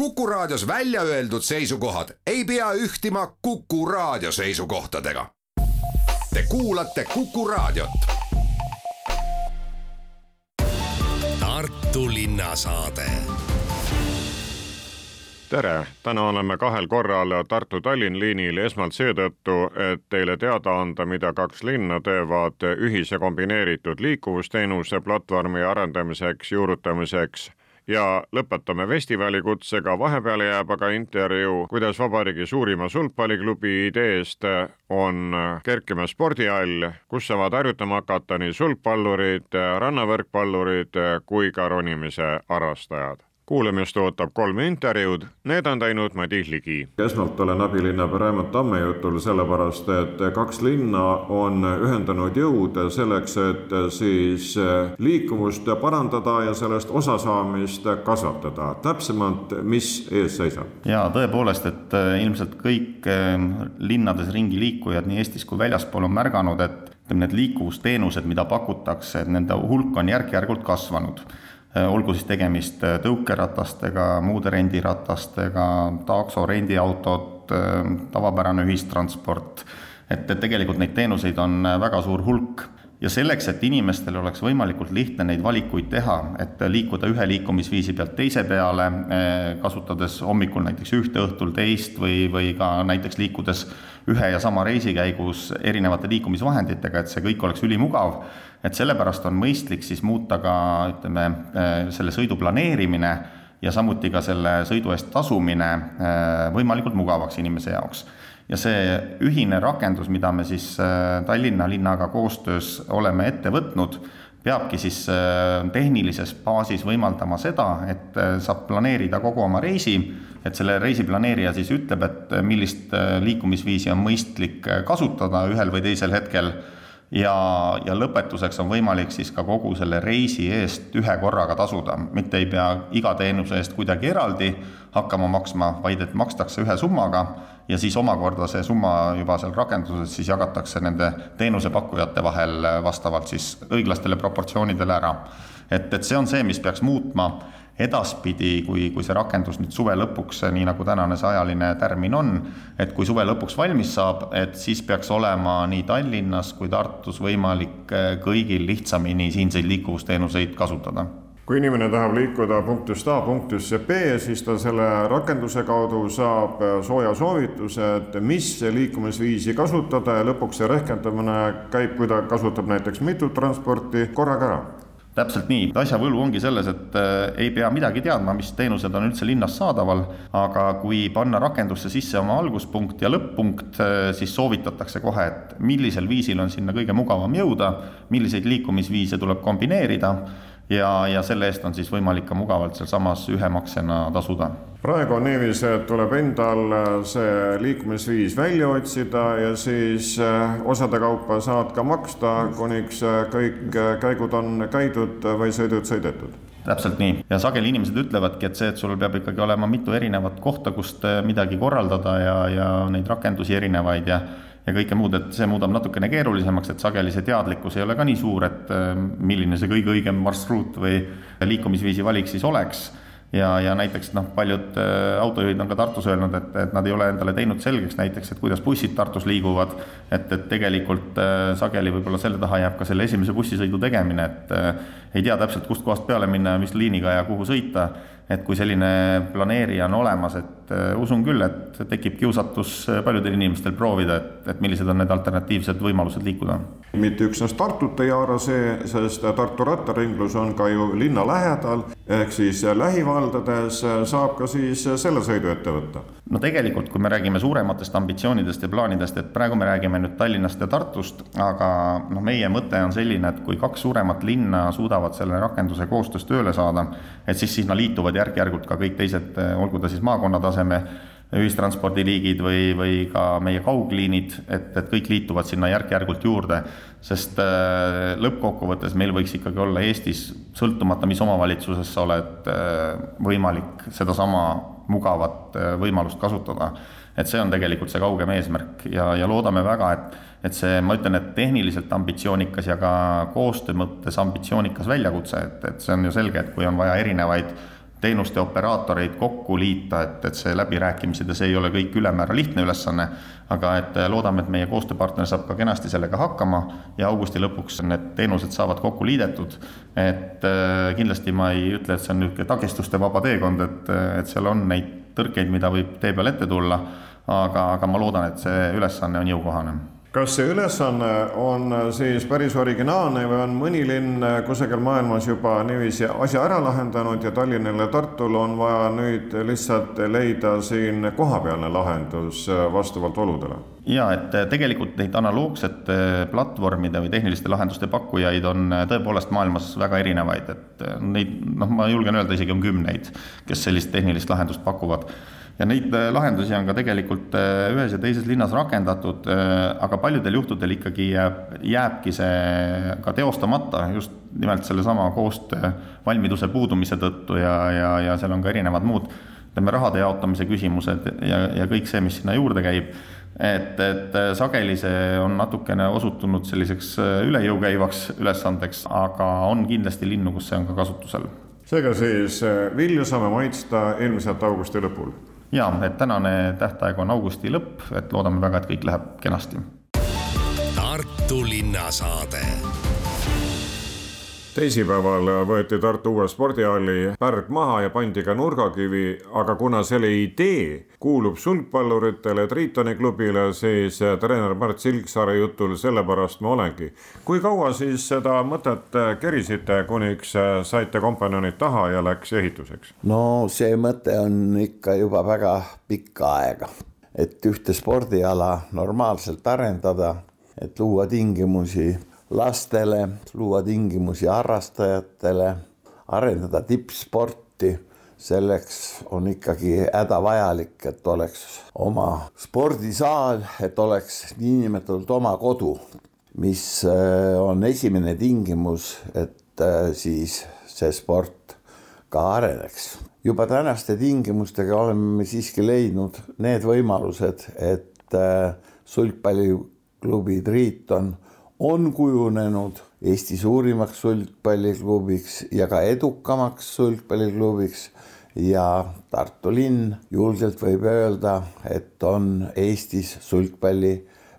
Kuku Raadios välja öeldud seisukohad ei pea ühtima Kuku Raadio seisukohtadega. Te kuulate Kuku Raadiot. Tartu linnasaade tere, täna oleme kahel korral Tartu-Tallinn liinil esmalt seetõttu, et teile teada anda, mida kaks linna teevad ühise kombineeritud liikuvusteenuse platvormi arendamiseks, juurutamiseks ja lõpetame festivaalikutsega, vahepeale jääb aga intervjuu, kuidas vabariigi suurima sulgpalliklubi ideest on kerkimas spordihall, kus saavad harjutama hakata nii sulgpallurid, rannavõrkpallurid kui ka ronimise harrastajad kuulamist ootab kolm intervjuud, need on teinud Madis Ligi. esmalt olen abilinnapea Raimond Tamme jutul sellepärast, et kaks linna on ühendanud jõud selleks, et siis liikuvust parandada ja sellest osasaamist kasvatada. täpsemalt, mis ees seisab? jaa, tõepoolest, et ilmselt kõik linnades ringi liikujad nii Eestis kui väljaspool on märganud, et need liikuvusteenused, mida pakutakse, et nende hulk on järk-järgult kasvanud Äh, olgu siis tegemist äh, tõukeratastega, muude rendiratastega, takso, rendiautod, äh, tavapärane ühistransport, et, et tegelikult neid teenuseid on väga suur hulk. Ja selleks, et inimestel oleks võimalikult lihtne neid valikuid teha, et liikuda ühe liikumisviisi pealt teise peale, kasutades hommikul näiteks ühte, õhtul teist või, või ka näiteks liikudes ühe ja sama reisi käigus erinevate liikumisvahenditega, et see kõik oleks ülimugav, et sellepärast on mõistlik siis muuta ka ütleme, selle sõidu planeerimine ja samuti ka selle sõidu eest tasumine võimalikult mugavaks inimese jaoks. Ja see ühine rakendus, mida me siis äh, Tallinna linnaga koostöös oleme ette võtnud, peabki siis äh, tehnilises baasis võimaldama seda, et äh, saab planeerida kogu oma reisi, et selle reisiplaneerija siis ütleb, et millist liikumisviisi on mõistlik kasutada ühel või teisel hetkel ja, ja lõpetuseks on võimalik siis ka kogu selle reisi eest ühe korraga tasuda, mitte ei pea iga teenuse eest kuidagi eraldi hakkama maksma, vaid et makstakse ühe summaga ja siis omakorda see summa juba seal rakenduses siis jagatakse nende teenusepakkujate vahel vastavalt siis õiglastele proportsioonidele ära. et, et see on see, mis peaks muutma edaspidi, kui, kui see rakendus nüüd suve lõpuks, nii nagu tänane see ajaline tärmin on, et kui suve lõpuks valmis saab, et siis peaks olema nii Tallinnas kui Tartus võimalik kõigil lihtsamini siinseid liikuvusteenuseid kasutada. Kui inimene tahab liikuda punktist A punktisse B, siis ta selle rakenduse kaudu saab sooja soovituse, et mis liikumisviisi kasutada ja lõpuks see rehkendamine käib, kui ta kasutab näiteks mitut transporti korraga ära täpselt nii, asja võlu ongi selles, et äh, ei pea midagi teadma, mis teenused on üldse linnas saadaval, aga kui panna rakendusse sisse oma alguspunkt ja lõpp-punkt, äh, siis soovitatakse kohe, et millisel viisil on sinna kõige mugavam jõuda, milliseid liikumisviise tuleb kombineerida ja, ja selle eest on siis võimalik ka mugavalt sealsamas ühemaksena tasuda. praegu on niiviisi, et tuleb endal see liikumisviis välja otsida ja siis eh, osade kaupa saad ka maksta, kuniks eh, kõik käigud on käidud või sõidud sõidetud täpselt nii ja sageli inimesed ütlevadki, et see, et sul peab ikkagi olema mitu erinevat kohta, kust midagi korraldada ja, ja neid rakendusi erinevaid ja ja kõike muud, et see muudab natukene keerulisemaks, et sageli see teadlikkus ei ole ka nii suur, et äh, milline see kõige õigem marsruut või liikumisviisi valik siis oleks. Ja, ja näiteks noh, paljud äh, autojuhid on ka Tartus öelnud, et, et nad ei ole endale teinud selgeks näiteks, et kuidas bussid Tartus liiguvad, et, et tegelikult äh, sageli võib-olla selle taha jääb ka selle esimese bussisõidu tegemine, et äh, ei tea täpselt, kust kohast peale minna ja mis liiniga ja kuhu sõita, et kui selline planeerija on olemas, et äh, usun küll, et tekib kiusatus äh, paljudel inimestel proovida, et, et millised on need alternatiivsed võimalused liikuda. mitte üksnes Tartut ei haara see, sest Tartu rattaringlus on ka ju linna lähedal, ehk siis lähivaldades saab ka siis selle sõidu ette võtta. no tegelikult, kui me räägime suurematest ambitsioonidest ja plaanidest, et praegu me räägime nüüd Tallinnast ja Tartust, aga noh, meie mõte on selline, et kui kaks suuremat linna suudavad selle rakenduse koostöös tööle saada, et siis sinna liituvad järk-järgult ka kõik teised, olgu ta siis maakonna taseme ühistranspordiliigid või, või ka meie kaugliinid, et, et kõik liituvad sinna järk-järgult juurde, sest äh, lõppkokkuvõttes meil võiks ikkagi olla Eestis, sõltumata, mis omavalitsuses sa oled, äh, võimalik sedasama mugavat äh, võimalust kasutada. et see on tegelikult see kaugem eesmärk ja, ja loodame väga, et et see, ma ütlen, et tehniliselt ambitsioonikas ja ka koostöö mõttes ambitsioonikas väljakutse, et, et see on ju selge, et kui on vaja erinevaid teenuste operaatoreid kokku liita, et, et see läbirääkimised ja see ei ole kõik ülemäära lihtne ülesanne, aga et loodame, et meie koostööpartner saab ka kenasti sellega hakkama ja augusti lõpuks need teenused saavad kokku liidetud. et äh, kindlasti ma ei ütle, et see on niisugune takistuste vaba teekond, et, et seal on neid tõrkeid, mida võib tee peal ette tulla, aga, aga ma loodan, et see ülesanne on jõukohane kas see ülesanne on siis päris originaalne või on mõni linn kusagil maailmas juba niiviisi asja ära lahendanud ja Tallinnal ja Tartul on vaja nüüd lihtsalt leida siin kohapealne lahendus vastavalt oludele? jaa, et tegelikult neid analoogsete platvormide või tehniliste lahenduste pakkujaid on tõepoolest maailmas väga erinevaid, et neid noh, ma julgen öelda, isegi on kümneid, kes sellist tehnilist lahendust pakuvad ja neid äh, lahendusi on ka tegelikult äh, ühes ja teises linnas rakendatud, äh, aga paljudel juhtudel ikkagi jääb, jääbki see ka teostamata just nimelt sellesama koostöö valmiduse puudumise tõttu ja, ja, ja seal on ka erinevad muud ütleme, rahade jaotamise küsimused ja, ja kõik see, mis sinna juurde käib. et, et sageli see on natukene osutunud selliseks üle jõu käivaks ülesandeks, aga on kindlasti linnu, kus see on ka kasutusel seega siis vilju saame maitsta ilmselt augusti lõpul jaa, et tänane tähtaeg on augusti lõpp, et loodame väga, et kõik läheb kenasti. Tartu linnasaade teisipäeval võeti Tartu uue spordihalli pärg maha ja pandi ka nurgakivi, aga kuna selle idee kuulub sulgpalluritele Tritoni klubile, siis treener Mart Silksaare jutul sellepärast ma olengi. kui kaua siis seda mõtet kerisite, kuniks saite kompanjonid taha ja läks ehituseks? no see mõte on ikka juba väga pikka aega, et ühte spordiala normaalselt arendada, et luua tingimusi lastele, luua tingimusi harrastajatele, arendada tippsporti, selleks on ikkagi hädavajalik, et oleks oma spordisaal, et oleks niinimetatud oma kodu, mis äh, on esimene tingimus, et äh, siis see sport ka areneks. juba tänaste tingimustega oleme siiski leidnud need võimalused, et äh, sulgpalliklubi Triiton on kujunenud Eesti suurimaks sulgpalliklubiks ja ka edukamaks sulgpalliklubiks ja Tartu linn julgelt võib öelda, et on Eestis sulgpalli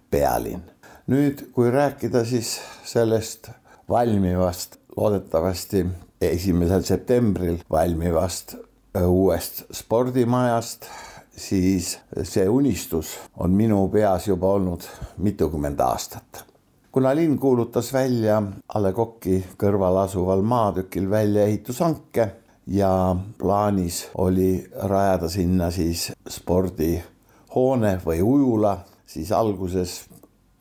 pealinn. nüüd, kui rääkida siis sellest valmivast, loodetavasti esimesel septembril valmivast uuest spordimajast, siis see unistus on minu peas juba olnud mitukümmend aastat kuna linn kuulutas välja A Le Coq'i kõrval asuval maatükil väljaehitushanke ja plaanis oli rajada sinna siis spordihoone või ujula, siis alguses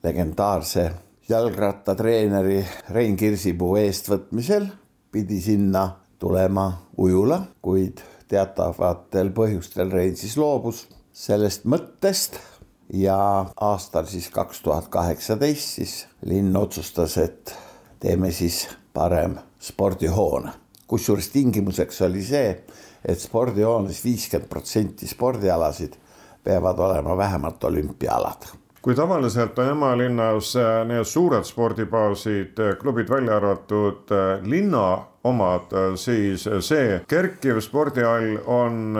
legendaarse jalgrattatreeneri Rein Kirsipuu eestvõtmisel pidi sinna tulema ujula, kuid teatavatel põhjustel Rein siis loobus sellest mõttest ja aastal siis kaks tuhat kaheksateist siis linn otsustas, et teeme siis parem spordihoone. kusjuures tingimuseks oli see, et spordihoones viiskümmend protsenti spordialasid peavad olema vähemalt olümpiaalad kui tavaliselt on emalinnas äh, need suured spordibaasid, äh, klubid välja arvatud äh, linna omad, siis see kerkiv spordihall on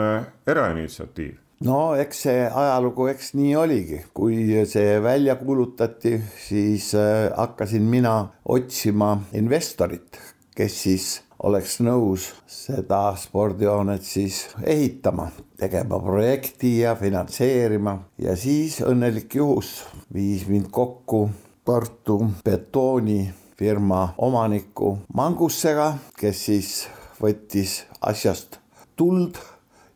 erainitsiatiiv no eks see ajalugu, eks nii oligi, kui see välja kuulutati, siis äh, hakkasin mina otsima investorit, kes siis oleks nõus seda spordihoonet siis ehitama, tegema projekti ja finantseerima. Ja siis õnnelik juhus viis mind kokku Tartu betoonifirma omaniku Mangussega, kes siis võttis asjast tuld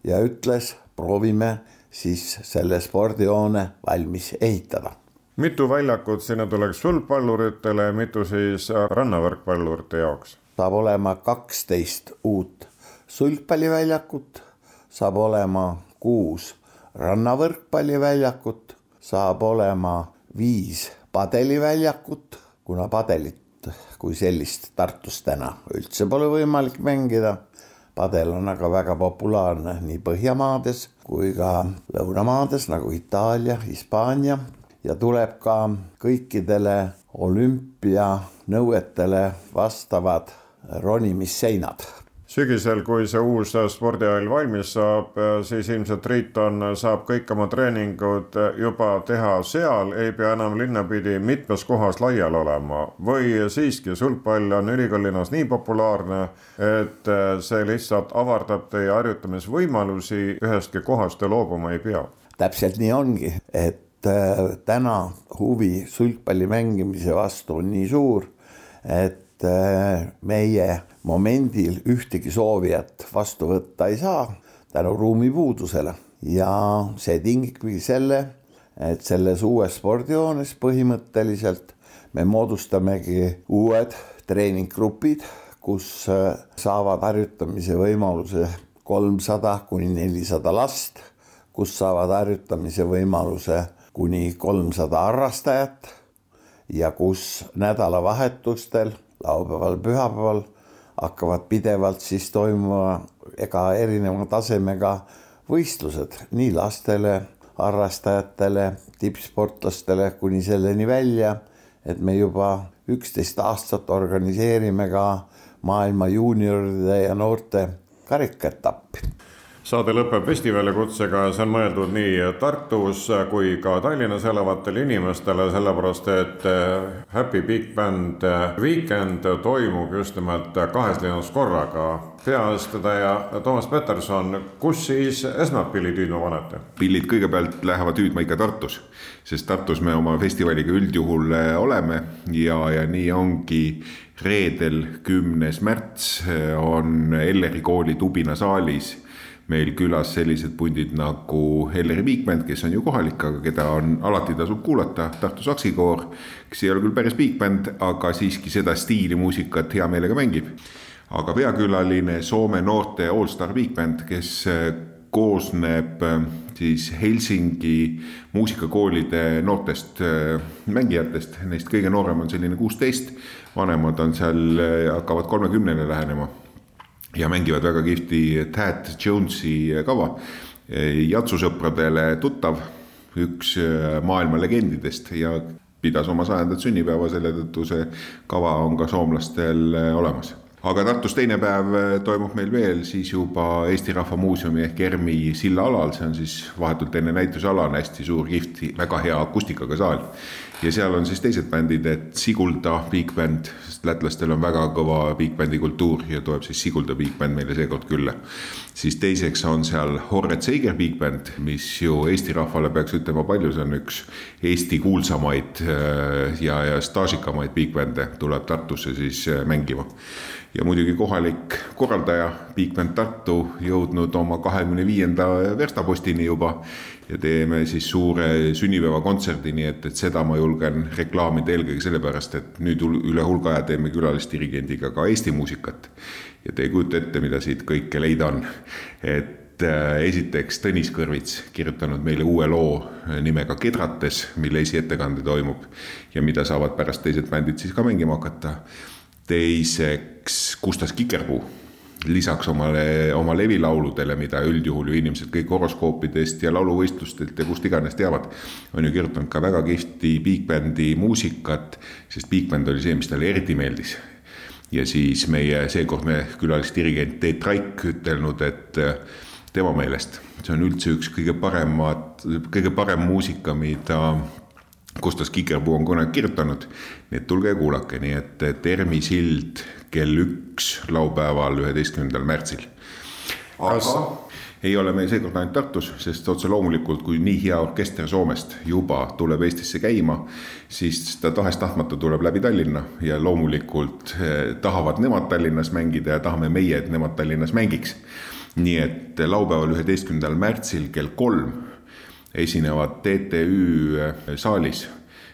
ja ütles proovime siis selle spordihoone valmis ehitada. mitu väljakut sinna tuleks sulgpalluritele, mitu siis rannavõrkpallurite jaoks? saab olema kaksteist uut sulgpalliväljakut, saab olema kuus rannavõrkpalliväljakut, saab olema viis padeliväljakut, kuna padelit kui sellist Tartus täna üldse pole võimalik mängida padel on aga väga populaarne nii Põhjamaades kui ka lõunamaades nagu Itaalia, Hispaania. Ja tuleb ka kõikidele olümpianõuetele vastavad ronimisseinad sügisel, kui see uus spordihall valmis saab, siis ilmselt Triiton saab kõik oma treeningud juba teha seal, ei pea enam linnapidi mitmes kohas laial olema või siiski sulgpall on ülikoolilinnas nii populaarne, et see lihtsalt avardab teie harjutamisvõimalusi, ühestki kohast te loobuma ei pea? täpselt nii ongi, et äh, täna huvi sulgpalli mängimise vastu on nii suur, et äh, meie momendil ühtegi soovijat vastu võtta ei saa tänu ruumipuudusele. Ja see tingibki selle, et selles uues spordihoones põhimõtteliselt me moodustamegi uued treeninggrupid, kus äh, saavad harjutamise võimaluse kolmsada kuni nelisada last, kus saavad harjutamise võimaluse kuni kolmsada harrastajat ja kus nädalavahetustel, laupäeval, pühapäeval hakkavad pidevalt siis toimuma ega erineva tasemega võistlused nii lastele, harrastajatele, tippsportlastele kuni selleni välja, et me juba üksteist aastat organiseerime ka maailma juunioride ja noorte karikaetappi saade lõpeb festivali kutsega ja see on mõeldud nii Tartus kui ka Tallinnas elavatele inimestele, sellepärast et eh, Happy Big Band eh, Weekend toimub just nimelt kahes linnas korraga. peaeestvedaja Toomas Peterson, kus siis esmalt pillid hüüdma panete? pillid kõigepealt lähevad hüüdma ikka Tartus, sest Tartus me oma festivaliga üldjuhul eh, oleme ja, ja nii ongi reedel, kümnes märts on Elleri kooli Tubina saalis meil külas sellised pundid nagu Elleri Bigband, kes on ju kohalik, aga keda on alati tasub kuulata, Tartu Saksikoor, kes ei ole küll päris Bigband, aga siiski seda stiili muusikat hea meelega mängib. aga peakülaline Soome noorte allstar Bigband, kes äh, koosneb äh, siis Helsingi muusikakoolide noortest äh, mängijatest, neist kõige noorem on selline kuusteist, vanemad on seal, hakkavad kolmekümnele lähenema ja mängivad väga kihvti Tad Jonesi kava. jatsusõpradele tuttav, üks äh, maailma legendidest ja pidas oma sajandat sünnipäeva, selle tõttu see kava on ka soomlastel äh, olemas aga Tartus teine päev äh, toimub meil veel siis juba Eesti Rahva Muuseumi ehk ERMi silla alal, see on siis vahetult enne näitusala on hästi suur, kihvt, väga hea akustikaga saal. ja seal on siis teised bändid, et Sigulda Big Band, lätlastel on väga kõva big bändi kultuur ja tuleb siis Sigulda Big Band meile seekord külla. siis teiseks on seal Horret Seiger Big Band, mis ju Eesti rahvale peaks ütlema palju, see on üks Eesti kuulsamaid äh, ja, ja staažikamaid big bänd'e, tuleb Tartusse siis äh, mängima ja muidugi kohalik korraldaja Bigband Tartu jõudnud oma kahekümne viienda verstapostini juba ja teeme siis suure sünnipäevakontserdi, nii et, et seda ma julgen reklaamida eelkõige sellepärast, et nüüd üle hulga aja teeme külalisdirigendiga ka Eesti muusikat. ja te ei kujuta ette, mida siit kõike leida on. et äh, esiteks Tõnis Kõrvits kirjutanud meile uue loo nimega Kedrates, mille esiettekande toimub ja mida saavad pärast teised bändid siis ka mängima hakata teiseks Gustas Kikerpuu, lisaks omale, oma levilauludele, mida üldjuhul ju inimesed kõik horoskoopidest ja lauluvõistlustelt ja kust iganes teavad, on ju kirjutanud ka väga kihvti big-bändi muusikat, sest big-bänd oli see, mis talle eriti meeldis. ja siis meie seekordne külalisdirigent Teet Raik ütelnud, et äh, tema meelest see on üldse üks kõige paremat, kõige parem muusika, mida Kostas Kikerpuu on kunagi kirjutanud, nii et tulge ja kuulake, nii et Termi sild kell üks laupäeval, üheteistkümnendal märtsil. aga ei ole meil seekord ainult Tartus, sest otse loomulikult, kui nii hea orkester Soomest juba tuleb Eestisse käima, siis ta tahes-tahtmata tuleb läbi Tallinna ja loomulikult eh, tahavad nemad Tallinnas mängida ja tahame meie, et nemad Tallinnas mängiks. nii et laupäeval, üheteistkümnendal märtsil kell kolm esinevad TTÜ äh, saalis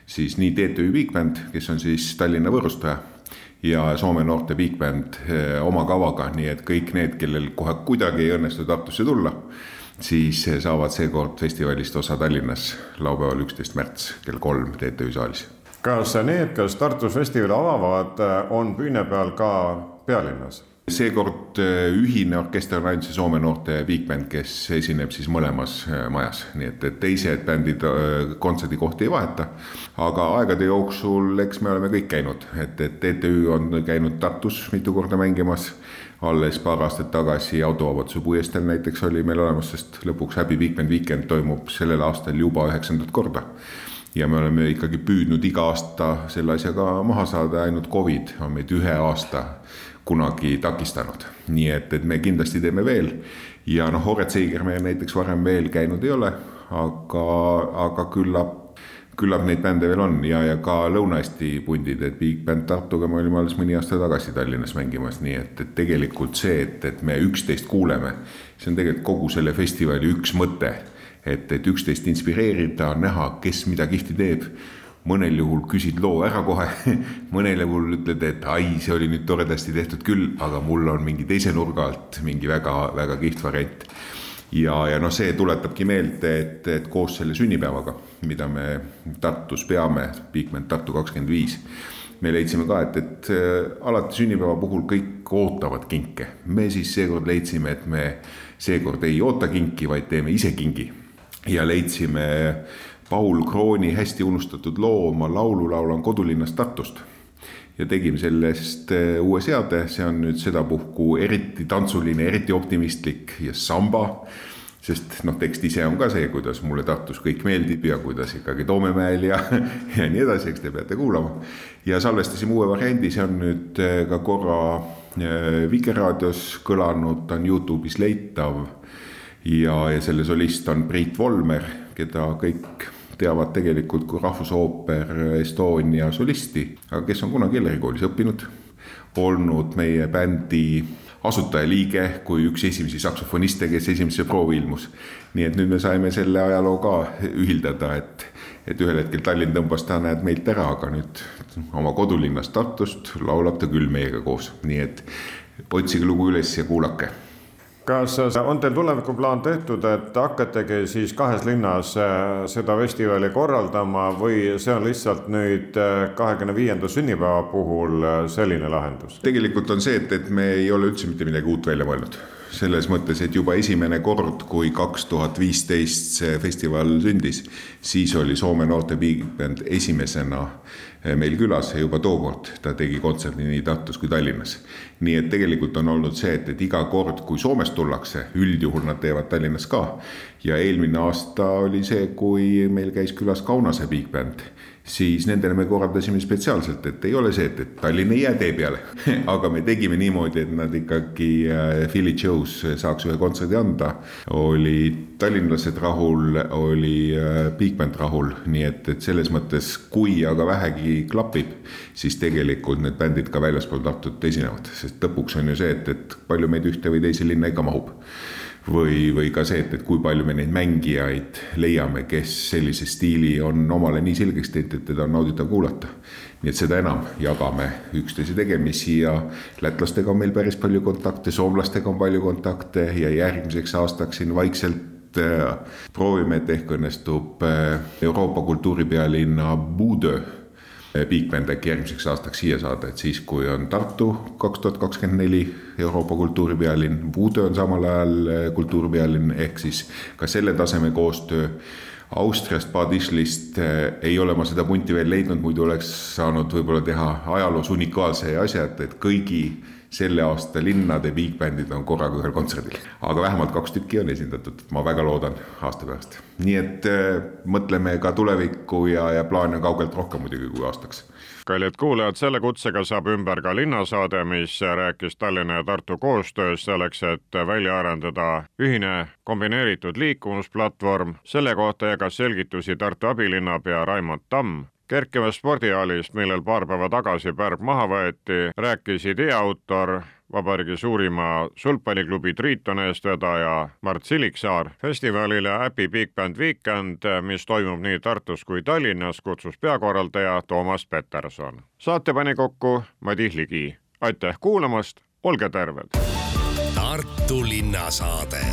siis nii TTÜ Big Band, kes on siis Tallinna võõrustaja ja Soome noorte Big Band äh, oma kavaga, nii et kõik need, kellel kohe kuidagi ei õnnestu Tartusse tulla, siis saavad seekord festivalist osa Tallinnas laupäeval, üksteist märts kell kolm TTÜ saalis. kas need, kes Tartus festivali avavad, on püüne peal ka pealinnas? Seekord äh, ühine orkester on ainult see Soome noorte big band, kes esineb siis mõlemas äh, majas, nii et, et teised bändid äh, kontserdikohti ei vaheta. aga aegade jooksul, eks me oleme kõik käinud, et, et TTÜ on käinud Tartus mitu korda mängimas, alles paar aastat tagasi Autovabaduse puiesteel näiteks oli meil olemas, sest lõpuks Happy Big Band Weekend toimub sellel aastal juba üheksandat korda. ja me oleme ikkagi püüdnud iga aasta selle asjaga maha saada, ainult Covid on meid ühe aasta kunagi takistanud. nii et, et me kindlasti teeme veel ja noh, Horet Seiger me näiteks varem veel käinud ei ole, aga, aga küllap küllap neid bände veel on ja, ja ka Lõuna-Eesti pundid, et Big Band Tartuga me olime alles mõni aasta tagasi Tallinnas mängimas, nii et, et tegelikult see, et, et me üksteist kuuleme, see on tegelikult kogu selle festivali üks mõte. et, et üksteist inspireerida, näha, kes mida kihvti teeb. Mõnel juhul küsid loo ära kohe, mõnel juhul ütled, et ai, see oli nüüd toredasti tehtud küll, aga mul on mingi teise nurga alt mingi väga-väga kihvt variant ja, ja noh, see tuletabki meelde, et, et koos selle sünnipäevaga, mida me Tartus peame, Bigman Tartu kakskümmend viis, me leidsime ka, et, et äh, alati sünnipäeva puhul kõik ootavad kinke. me siis seekord leidsime, et me seekord ei oota kinki, vaid teeme ise kingi. ja leidsime Paul Krooni hästi unustatud loo Ma laulu laulan kodulinnast Tartust ja tegime sellest äh, uue seade, see on nüüd sedapuhku eriti tantsuline, eriti optimistlik ja samba. sest noh, tekst ise on ka see, kuidas mulle Tartus kõik meeldib ja kuidas ikkagi Toomemäel ja, ja nii edasi, eks te peate kuulama. ja salvestasime uue variandi, see on nüüd äh, ka korra äh, Vikerraadios kõlanud, ta on Youtube'is leitav. ja, ja selle solist on Priit Volmer, keda kõik teavad tegelikult kui Rahvusooper Estonia solisti, aga kes on kunagi Elleri koolis õppinud, olnud meie bändi asutajaliige kui üks esimesi saksofoniste, kes esimesse proovi ilmus. nii et nüüd me saime selle ajaloo ka ühildada, et, et ühel hetkel Tallinn tõmbas ta, näed, meilt ära, aga nüüd oma kodulinnast Tartust laulab ta küll meiega koos, nii et otsige lugu üles ja kuulake kas on teil tulevikuplaan tehtud, et hakkategi siis kahes linnas äh, seda festivali korraldama või see on lihtsalt nüüd äh, kahekümne viienda sünnipäeva puhul äh, selline lahendus? tegelikult on see, et, et me ei ole üldse mitte midagi uut välja mõelnud selles mõttes, et juba esimene kord, kui kaks tuhat viisteist see festival sündis, siis oli Soome noorte big band esimesena Eh, meil külas ja juba tookord ta tegi kontserdi nii Tartus kui Tallinnas. nii et tegelikult on olnud see, et, et iga kord, kui Soomest tullakse, üldjuhul nad teevad Tallinnas ka. ja eelmine aasta oli see, kui meil käis külas Kaunase big band siis nendele me korraldasime spetsiaalselt, et ei ole see, et, et Tallinn ei jää tee peale. Aga me tegime niimoodi, et nad ikkagi äh, Philly Joe's saaks ühe kontserdi anda. olid tallinlased rahul, oli äh, Big Band rahul, nii et, et selles mõttes, kui aga vähegi klapib, siis tegelikult need bändid ka väljaspool Tartut esinevad, sest lõpuks on ju see, et, et palju meid ühte või teise linna ikka mahub või, või ka see, et, et kui palju me neid mängijaid leiame, kes sellise stiili on omale nii selgeks teinud, et teda on nauditav kuulata. nii et seda enam jagame üksteise tegemisi ja lätlastega on meil päris palju kontakte, soomlastega on palju kontakte ja järgmiseks aastaks siin vaikselt äh, proovime, et ehk õnnestub äh, Euroopa kultuuripealinna Budö Big Band äkki järgmiseks aastaks siia saada, et siis, kui on Tartu kaks tuhat kakskümmend neli Euroopa kultuuripealinn, Budö on samal ajal eh, kultuuripealinn, ehk siis ka selle taseme koostöö. Austriast, Bad Ischlist eh, ei ole ma seda punti veel leidnud, muidu oleks saanud võib-olla teha ajaloos unikaalse asja, et, et kõigi selle aasta linnade big band'id on korraga ühel kontserdil. aga vähemalt kaks tükki on esindatud, ma väga loodan aasta pärast. nii et äh, mõtleme ka tulevikku ja, ja plaane on kaugelt rohkem muidugi kui aastaks kallid kuulajad, selle kutsega saab ümber ka linnasaade, mis rääkis Tallinna ja Tartu koostöös selleks, et välja arendada ühine kombineeritud liikuvusplatvorm. selle kohta jagas selgitusi Tartu abilinnapea Raimond Tamm kerkivast spordihallist, millel paar päeva tagasi pärg maha võeti, rääkis idee autor, vabariigi suurima sulgpalliklubi Triiton eestvedaja Mart Siliksaar. festivalile Happy Big Band Weekend, mis toimub nii Tartus kui Tallinnas, kutsus peakorraldaja Toomas Peterson. saate pani kokku Madis Ligi. aitäh kuulamast, olge terved! Tartu linnasaade